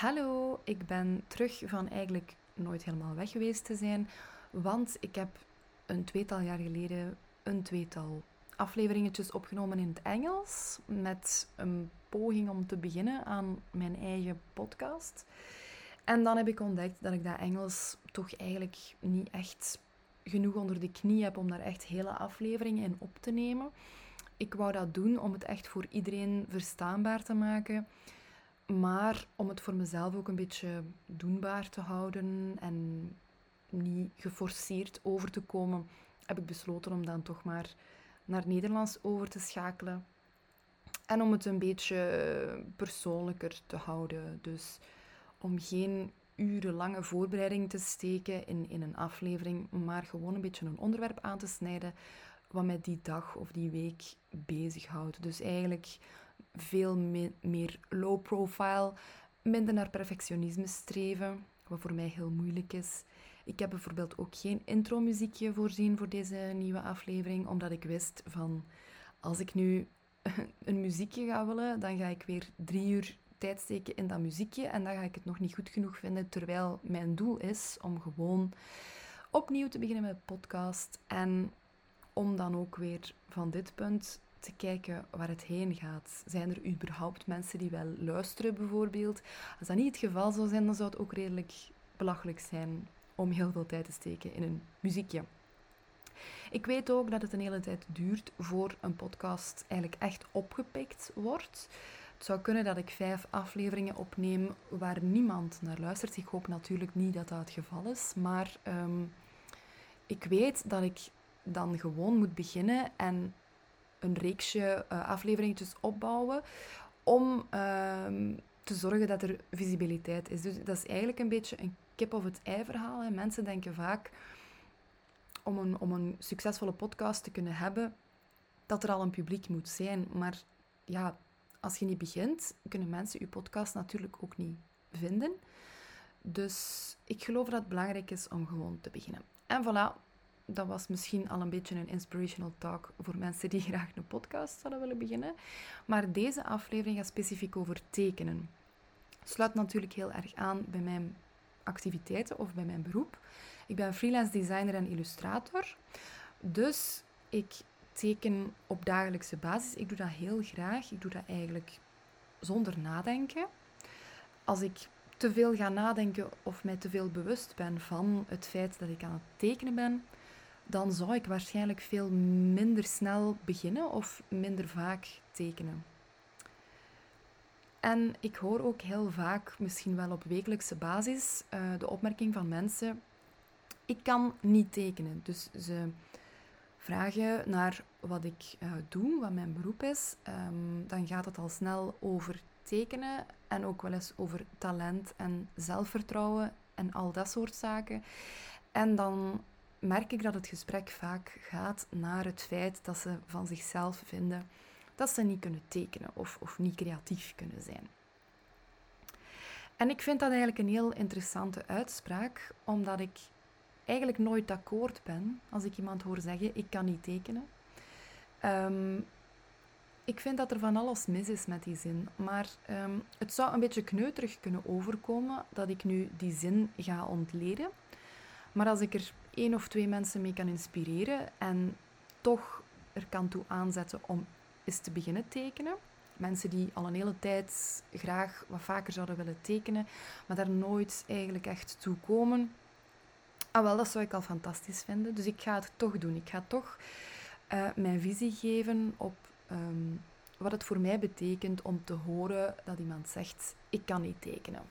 Hallo, ik ben terug van eigenlijk nooit helemaal weg geweest te zijn, want ik heb een tweetal jaar geleden een tweetal afleveringetjes opgenomen in het Engels met een poging om te beginnen aan mijn eigen podcast. En dan heb ik ontdekt dat ik dat Engels toch eigenlijk niet echt genoeg onder de knie heb om daar echt hele afleveringen in op te nemen. Ik wou dat doen om het echt voor iedereen verstaanbaar te maken. Maar om het voor mezelf ook een beetje doenbaar te houden en niet geforceerd over te komen, heb ik besloten om dan toch maar naar Nederlands over te schakelen. En om het een beetje persoonlijker te houden. Dus om geen urenlange voorbereiding te steken in, in een aflevering, maar gewoon een beetje een onderwerp aan te snijden wat mij die dag of die week bezighoudt. Dus eigenlijk veel meer low profile, minder naar perfectionisme streven, wat voor mij heel moeilijk is. Ik heb bijvoorbeeld ook geen intro-muziekje voorzien voor deze nieuwe aflevering, omdat ik wist van als ik nu een muziekje ga willen, dan ga ik weer drie uur tijd steken in dat muziekje en dan ga ik het nog niet goed genoeg vinden, terwijl mijn doel is om gewoon opnieuw te beginnen met podcast en om dan ook weer van dit punt te kijken waar het heen gaat. Zijn er überhaupt mensen die wel luisteren, bijvoorbeeld? Als dat niet het geval zou zijn, dan zou het ook redelijk belachelijk zijn om heel veel tijd te steken in een muziekje. Ik weet ook dat het een hele tijd duurt voor een podcast eigenlijk echt opgepikt wordt. Het zou kunnen dat ik vijf afleveringen opneem waar niemand naar luistert. Ik hoop natuurlijk niet dat dat het geval is, maar ehm, ik weet dat ik dan gewoon moet beginnen en een reeksje uh, afleveringetjes opbouwen om ehm, te zorgen dat er visibiliteit is. Dus dat is eigenlijk een beetje een kip of het ei verhaal. Hè. Mensen denken vaak om een, om een succesvolle podcast te kunnen hebben, dat er al een publiek moet zijn. Maar ja, als je niet begint, kunnen mensen je podcast natuurlijk ook niet vinden. Dus ik geloof dat het belangrijk is om gewoon te beginnen. En voilà, dat was misschien al een beetje een inspirational talk voor mensen die graag een podcast zouden willen beginnen. Maar deze aflevering gaat specifiek over tekenen. Sluit natuurlijk heel erg aan bij mijn activiteiten of bij mijn beroep. Ik ben freelance designer en illustrator. Dus ik teken op dagelijkse basis. Ik doe dat heel graag. Ik doe dat eigenlijk zonder nadenken. Als ik te veel ga nadenken of mij te veel bewust ben van het feit dat ik aan het tekenen ben, dan zou ik waarschijnlijk veel minder snel beginnen of minder vaak tekenen. En ik hoor ook heel vaak, misschien wel op wekelijkse basis, uh, de opmerking van mensen: ik kan niet tekenen. Dus ze vragen naar wat ik uh, doe, wat mijn beroep is. Um, dan gaat het al snel over tekenen en ook wel eens over talent en zelfvertrouwen en al dat soort zaken. En dan merk ik dat het gesprek vaak gaat naar het feit dat ze van zichzelf vinden dat ze niet kunnen tekenen of, of niet creatief kunnen zijn. En ik vind dat eigenlijk een heel interessante uitspraak, omdat ik eigenlijk nooit akkoord ben als ik iemand hoor zeggen: Ik kan niet tekenen. Um, ik vind dat er van alles mis is met die zin, maar um, het zou een beetje kneuterig kunnen overkomen dat ik nu die zin ga ontleden. Maar als ik er één of twee mensen mee kan inspireren en toch er kan toe aanzetten om eens te beginnen tekenen. Mensen die al een hele tijd graag wat vaker zouden willen tekenen, maar daar nooit eigenlijk echt toe komen. Ah, wel, dat zou ik al fantastisch vinden. Dus ik ga het toch doen. Ik ga toch uh, mijn visie geven op ehm, wat het voor mij betekent om te horen dat iemand zegt: Ik kan niet tekenen.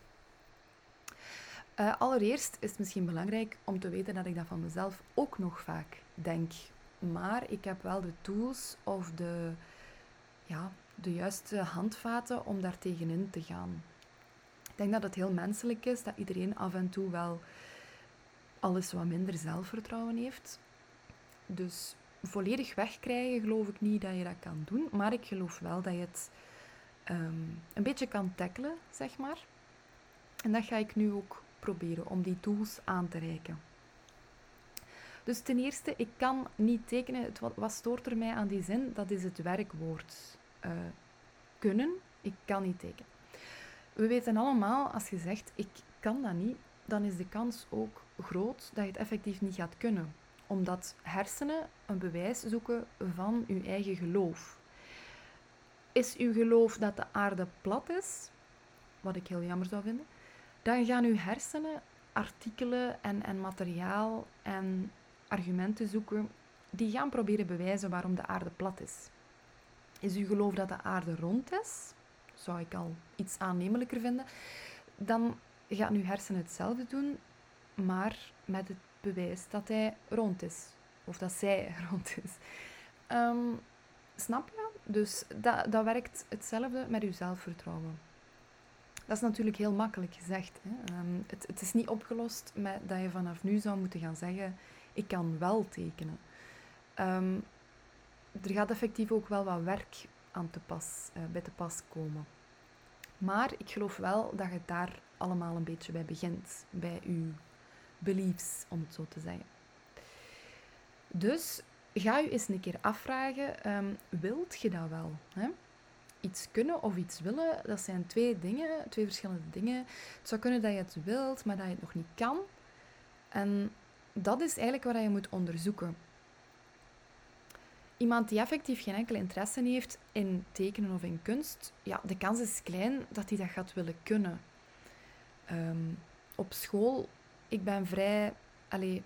Uh, allereerst is het misschien belangrijk om te weten dat ik dat van mezelf ook nog vaak denk. Maar ik heb wel de tools of de, ja, de juiste handvaten om daar tegenin te gaan. Ik denk dat het heel menselijk is dat iedereen af en toe wel alles wat minder zelfvertrouwen heeft. Dus volledig wegkrijgen geloof ik niet dat je dat kan doen. Maar ik geloof wel dat je het um, een beetje kan tackelen, zeg maar. En dat ga ik nu ook proberen om die tools aan te reiken. Dus ten eerste, ik kan niet tekenen. Het, wat, stoort er mij aan die zin? Dat is het werkwoord uh, kunnen. Ik kan niet tekenen. we weten allemaal, als je zegt, ik kan dat niet, dan is de kans ook groot dat je het effectief niet gaat kunnen. Omdat hersenen een bewijs zoeken van je eigen geloof. Is uw geloof dat de aarde plat is, wat ik heel jammer zou vinden, dan gaan uw hersenen artikelen en, en materiaal en argumenten zoeken die gaan proberen bewijzen waarom de aarde plat is. Is uw geloof dat de aarde rond is, zou ik al iets aannemelijker vinden, dan gaat uw hersenen hetzelfde doen, maar met het bewijs dat hij rond is. Of dat zij rond is. Ehm, snap je? Dus dat, dat werkt hetzelfde met uw zelfvertrouwen. Dat is natuurlijk heel makkelijk gezegd. Hè? Ehm, het, het, is niet opgelost met dat je vanaf nu zou moeten gaan zeggen: ik kan wel tekenen. Ehm, er gaat effectief ook wel wat werk aan te pas, uh, bij te pas komen. Maar ik geloof wel dat je daar allemaal een beetje bij begint, bij uw beliefs, om het zo te zeggen. Dus ga je eens een keer afvragen, um, wilt je dat wel? Hè? Iets kunnen of iets willen, dat zijn twee dingen, twee verschillende dingen. Het zou kunnen dat je het wilt, maar dat je het nog niet kan. En dat is eigenlijk wat je moet onderzoeken. Iemand die effectief geen enkele interesse heeft in tekenen of in kunst, ja, de kans is klein dat hij dat gaat willen kunnen. Ehm, op school, ik ben vrij, allez,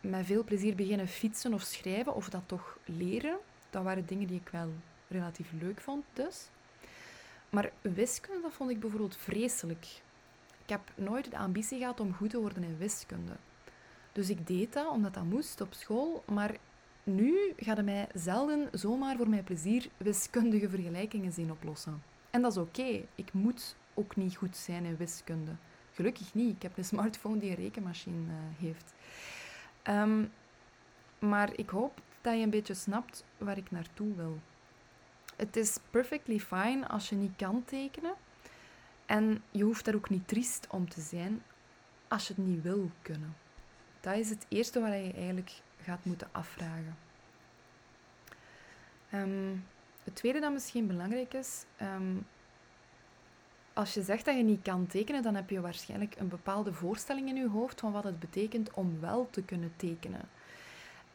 met veel plezier beginnen fietsen of schrijven, of dat toch leren. Dat waren dingen die ik wel relatief leuk vond, dus. Maar wiskunde, dat vond ik bijvoorbeeld vreselijk. Ik heb nooit de ambitie gehad om goed te worden in wiskunde. Dus ik deed dat omdat dat moest op school, maar nu gaat het mij zelden zomaar voor mijn plezier wiskundige vergelijkingen zien oplossen. En dat is oké. Ik moet ook niet goed zijn in wiskunde. Gelukkig niet. Ik heb een smartphone die een rekenmachine uh, heeft. Ehm, maar ik hoop dat je een beetje snapt waar ik naartoe wil. Het is perfectly fine als je niet kan tekenen. En je hoeft daar ook niet triest om te zijn als je het niet wil kunnen. Dat is het eerste waar je eigenlijk gaat moeten afvragen. Ehm, het tweede dat misschien belangrijk is, ehm, als je zegt dat je niet kan tekenen, dan heb je waarschijnlijk een bepaalde voorstelling in je hoofd van wat het betekent om wel te kunnen tekenen.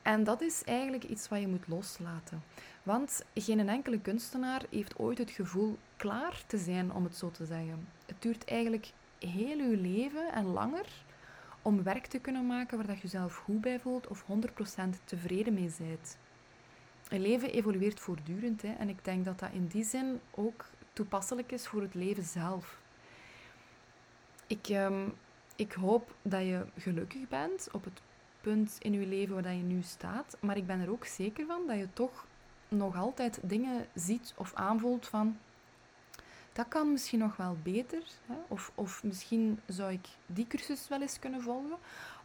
En dat is eigenlijk iets wat je moet loslaten. Want geen enkele kunstenaar heeft ooit het gevoel klaar te zijn, om het zo te zeggen. Het duurt eigenlijk heel je leven en langer om werk te kunnen maken waar dat je jezelf goed bij voelt of 100% tevreden mee bent. Een leven evolueert voortdurend hè, en ik denk dat dat in die zin ook toepasselijk is voor het leven zelf. Ik, ehm, ik hoop dat je gelukkig bent op het punt in je leven waar je nu staat, maar ik ben er ook zeker van dat je toch nog altijd dingen ziet of aanvoelt van dat kan misschien nog wel beter. Hè? Of, of misschien zou ik die cursus wel eens kunnen volgen.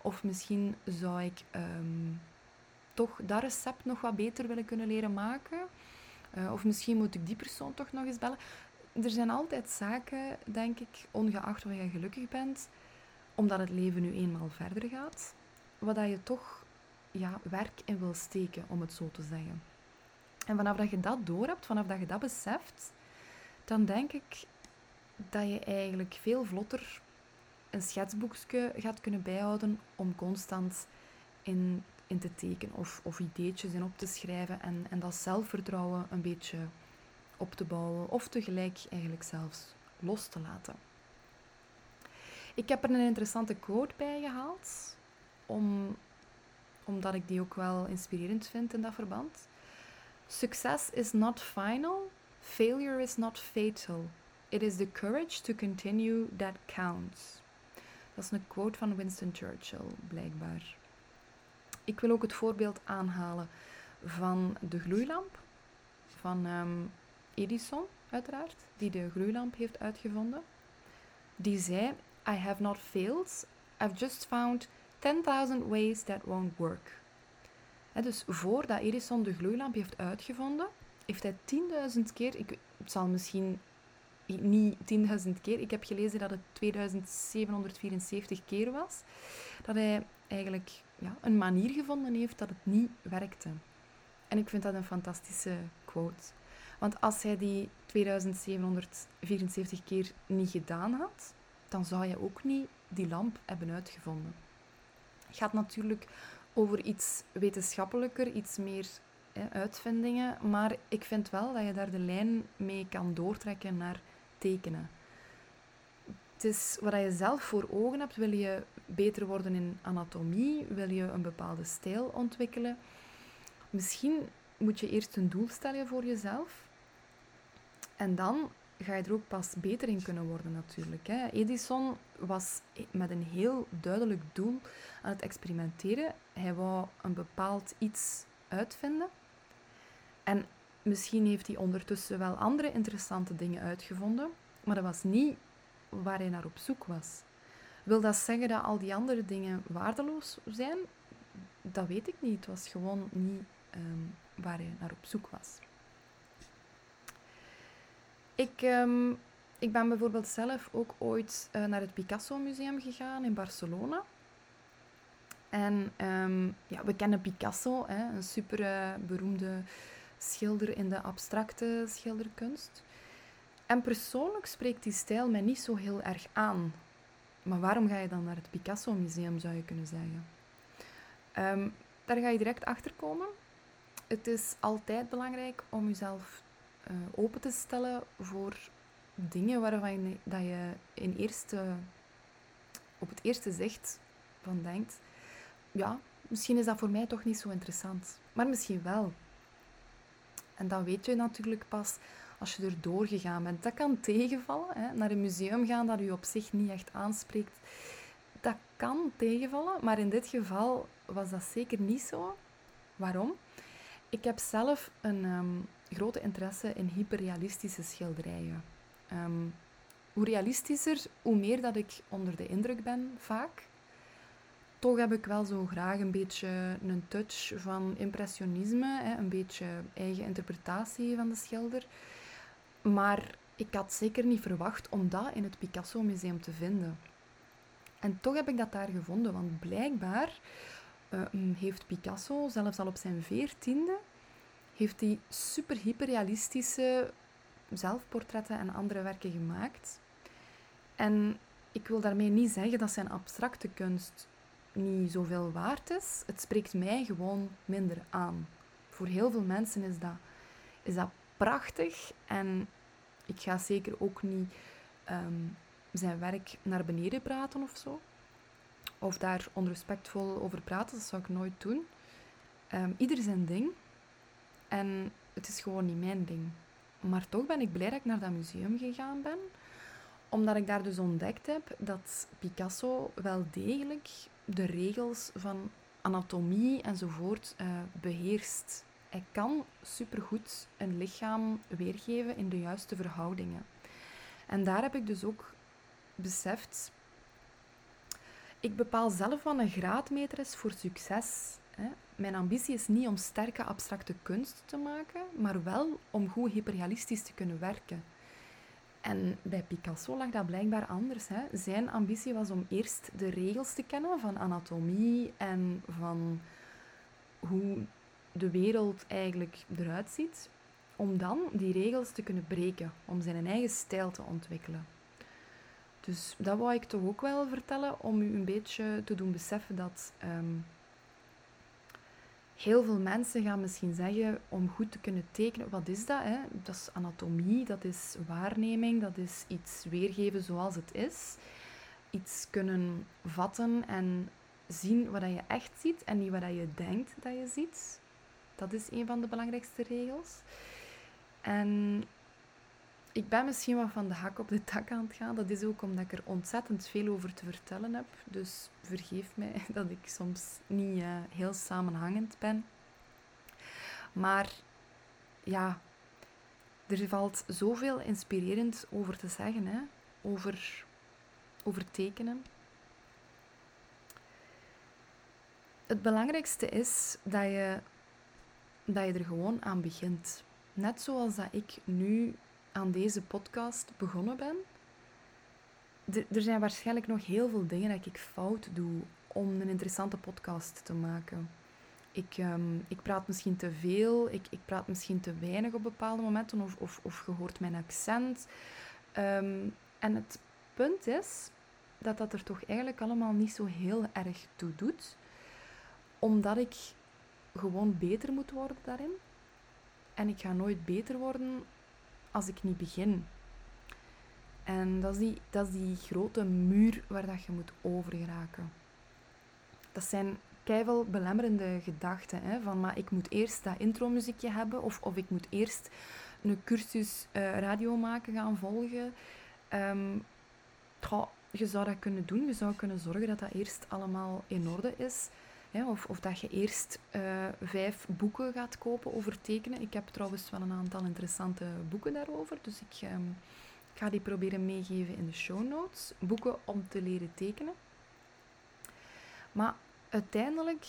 Of misschien zou ik ehm, toch dat recept nog wat beter willen kunnen leren maken. Uh, of misschien moet ik die persoon toch nog eens bellen. Er zijn altijd zaken, denk ik, ongeacht of je gelukkig bent, omdat het leven nu eenmaal verder gaat, wat je toch ja, werk in wil steken, om het zo te zeggen. En vanaf dat je dat doorhebt, vanaf dat je dat beseft, dan denk ik dat je eigenlijk veel vlotter een schetsboekje gaat kunnen bijhouden om constant in, in te tekenen of, of ideetjes in op te schrijven en, en dat zelfvertrouwen een beetje op te bouwen of tegelijk eigenlijk zelfs los te laten. Ik heb er een interessante quote bij gehaald, om, omdat ik die ook wel inspirerend vind in dat verband. Success is not final, Failure is not fatal. It is the courage to continue that counts. Dat is een quote van Winston Churchill, blijkbaar. Ik wil ook het voorbeeld aanhalen van de gloeilamp van um, Edison, uiteraard, die de gloeilamp heeft uitgevonden. Die zei: I have not failed, I've just found 10.000 ways that won't work. dus voordat Edison de gloeilamp heeft uitgevonden, heeft hij 10.000 keer, ik, het zal misschien niet 10.000 keer, ik heb gelezen dat het 2774 keer was, dat hij eigenlijk ja, een manier gevonden heeft dat het niet werkte. En ik vind dat een fantastische quote. Want als hij die 2774 keer niet gedaan had, dan zou je ook niet die lamp hebben uitgevonden. Gaat natuurlijk over iets wetenschappelijker, iets meer hè, uitvindingen, maar ik vind wel dat je daar de lijn mee kan doortrekken naar tekenen. Het is wat je zelf voor ogen hebt. Wil je beter worden in anatomie? Wil je een bepaalde stijl ontwikkelen? Misschien moet je eerst een doel stellen voor jezelf. En dan ga je er ook pas beter in kunnen worden natuurlijk. Hè. Edison was met een heel duidelijk doel aan het experimenteren. Hij wou een bepaald iets uitvinden. En misschien heeft hij ondertussen wel andere interessante dingen uitgevonden, maar dat was niet waar hij naar op zoek was. Wil dat zeggen dat al die andere dingen waardeloos zijn? Dat weet ik niet. Het was gewoon niet ehm, waar hij naar op zoek was. Ik, um, ik ben bijvoorbeeld zelf ook ooit uh, naar het Picasso Museum gegaan in Barcelona. En um, ja, we kennen Picasso, hè, een super uh, beroemde schilder in de abstracte schilderkunst. En persoonlijk spreekt die stijl mij niet zo heel erg aan. Maar waarom ga je dan naar het Picasso Museum, zou je kunnen zeggen? Um, daar ga je direct achter komen. Het is altijd belangrijk om jezelf uh, open te stellen voor dingen waarvan je, dat je in eerste, op het eerste zicht van denkt, ja, misschien is dat voor mij toch niet zo interessant. Maar misschien wel. En dan weet je natuurlijk pas als je er doorgegaan bent. Dat kan tegenvallen. Hè. Naar een museum gaan dat u op zich niet echt aanspreekt, dat kan tegenvallen. Maar in dit geval was dat zeker niet zo. Waarom? Ik heb zelf een um, grote interesse in hyperrealistische schilderijen. Um, hoe realistischer, hoe meer dat ik onder de indruk ben, vaak. Toch heb ik wel zo graag een beetje een touch van impressionisme, hè, een beetje eigen interpretatie van de schilder. Maar ik had zeker niet verwacht om dat in het Picasso Museum te vinden. En toch heb ik dat daar gevonden, want blijkbaar uh, heeft Picasso, zelfs al op zijn veertiende, heeft hij super hyperrealistische zelfportretten en andere werken gemaakt. En ik wil daarmee niet zeggen dat zijn abstracte kunst niet zoveel waard is. Het spreekt mij gewoon minder aan. Voor heel veel mensen is dat, is dat prachtig en ik ga zeker ook niet ehm, zijn werk naar beneden praten of zo. Of daar onrespectvol over praten, dat zou ik nooit doen. Um, ieder zijn ding. En het is gewoon niet mijn ding. Maar toch ben ik blij dat ik naar dat museum gegaan ben. Omdat ik daar dus ontdekt heb dat Picasso wel degelijk de regels van anatomie enzovoort uh, beheerst. Hij kan supergoed een lichaam weergeven in de juiste verhoudingen. En daar heb ik dus ook beseft. Ik bepaal zelf wat een graadmeter is voor succes. Mijn ambitie is niet om sterke abstracte kunst te maken, maar wel om goed hyperrealistisch te kunnen werken. En bij Picasso lag dat blijkbaar anders. Hè. Zijn ambitie was om eerst de regels te kennen van anatomie en van hoe de wereld eigenlijk eruit ziet, om dan die regels te kunnen breken, om zijn eigen stijl te ontwikkelen. Dus dat wou ik toch ook wel vertellen, om u een beetje te doen beseffen dat ehm, heel veel mensen gaan misschien zeggen, om goed te kunnen tekenen, wat is dat? Hè? Dat is anatomie, dat is waarneming, dat is iets weergeven zoals het is. Iets kunnen vatten en zien wat je echt ziet en niet wat je denkt dat je ziet. Dat is een van de belangrijkste regels. En ik ben misschien wat van de hak op de tak aan het gaan. Dat is ook omdat ik er ontzettend veel over te vertellen heb. Dus vergeef mij dat ik soms niet uh, heel samenhangend ben. Maar ja, er valt zoveel inspirerend over te zeggen. Hè? Over, over tekenen. Het belangrijkste is dat je dat je er gewoon aan begint. Net zoals dat ik nu aan deze podcast begonnen ben. er zijn waarschijnlijk nog heel veel dingen dat ik fout doe om een interessante podcast te maken. Ik, ehm, ik praat misschien te veel, ik, ik praat misschien te weinig op bepaalde momenten, of, of, of je hoort mijn accent. Ehm, en het punt is dat dat er toch eigenlijk allemaal niet zo heel erg toe doet, omdat ik gewoon beter moet worden daarin. En ik ga nooit beter worden als ik niet begin. En dat is die, dat is die grote muur waar dat je moet overgeraken. Dat zijn keihard belemmerende gedachten. Hè, van, maar ik moet eerst dat intromuziekje hebben. Of, of ik moet eerst een cursus uh, radio maken gaan volgen. Um, je zou dat kunnen doen. Je zou kunnen zorgen dat dat eerst allemaal in orde is. Of, of dat je eerst uh, vijf boeken gaat kopen over tekenen. Ik heb trouwens wel een aantal interessante boeken daarover. Dus ik um, ga die proberen meegeven in de show notes. Boeken om te leren tekenen. Maar uiteindelijk,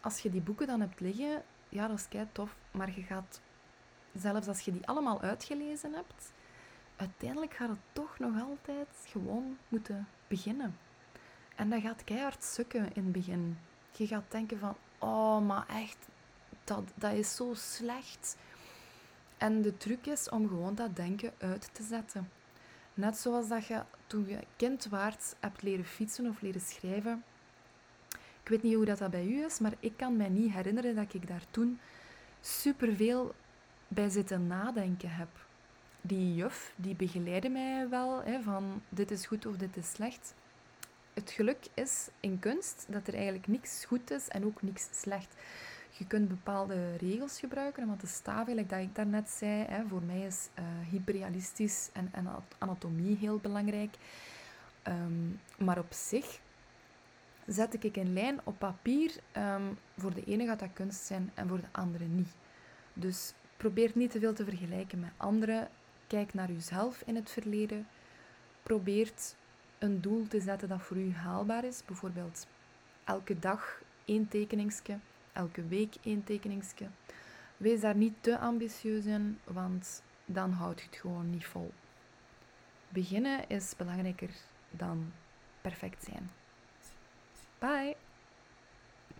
als je die boeken dan hebt liggen, ja, dat is kei tof. Maar je gaat, zelfs als je die allemaal uitgelezen hebt, uiteindelijk gaat het toch nog altijd gewoon moeten beginnen. En dat gaat keihard sukken in het begin. Je gaat denken van, oh, maar echt, dat, dat is zo slecht. En de truc is om gewoon dat denken uit te zetten. Net zoals dat je toen je kind waart hebt leren fietsen of leren schrijven. Ik weet niet hoe dat, dat bij u is, maar ik kan mij niet herinneren dat ik daar toen superveel bij zitten nadenken heb die juf, die begeleidde mij wel hè, van dit is goed of dit is slecht. Het geluk is in kunst dat er eigenlijk niks goed is en ook niks slecht. Je kunt bepaalde regels gebruiken, want de staaf, like dat ik daarnet zei, hè, voor mij is uh, hyperrealistisch en, en, anatomie heel belangrijk. Ehm, maar op zich zet ik een lijn op papier. Um, voor de ene gaat dat kunst zijn en voor de andere niet. Dus probeer niet te veel te vergelijken met anderen. Kijk naar uzelf in het verleden. Probeert een doel te zetten dat voor u haalbaar is. Bijvoorbeeld elke dag één tekeningsje, elke week één tekeningsje. Wees daar niet te ambitieus in, want dan houdt je het gewoon niet vol. Beginnen is belangrijker dan perfect zijn. Bye!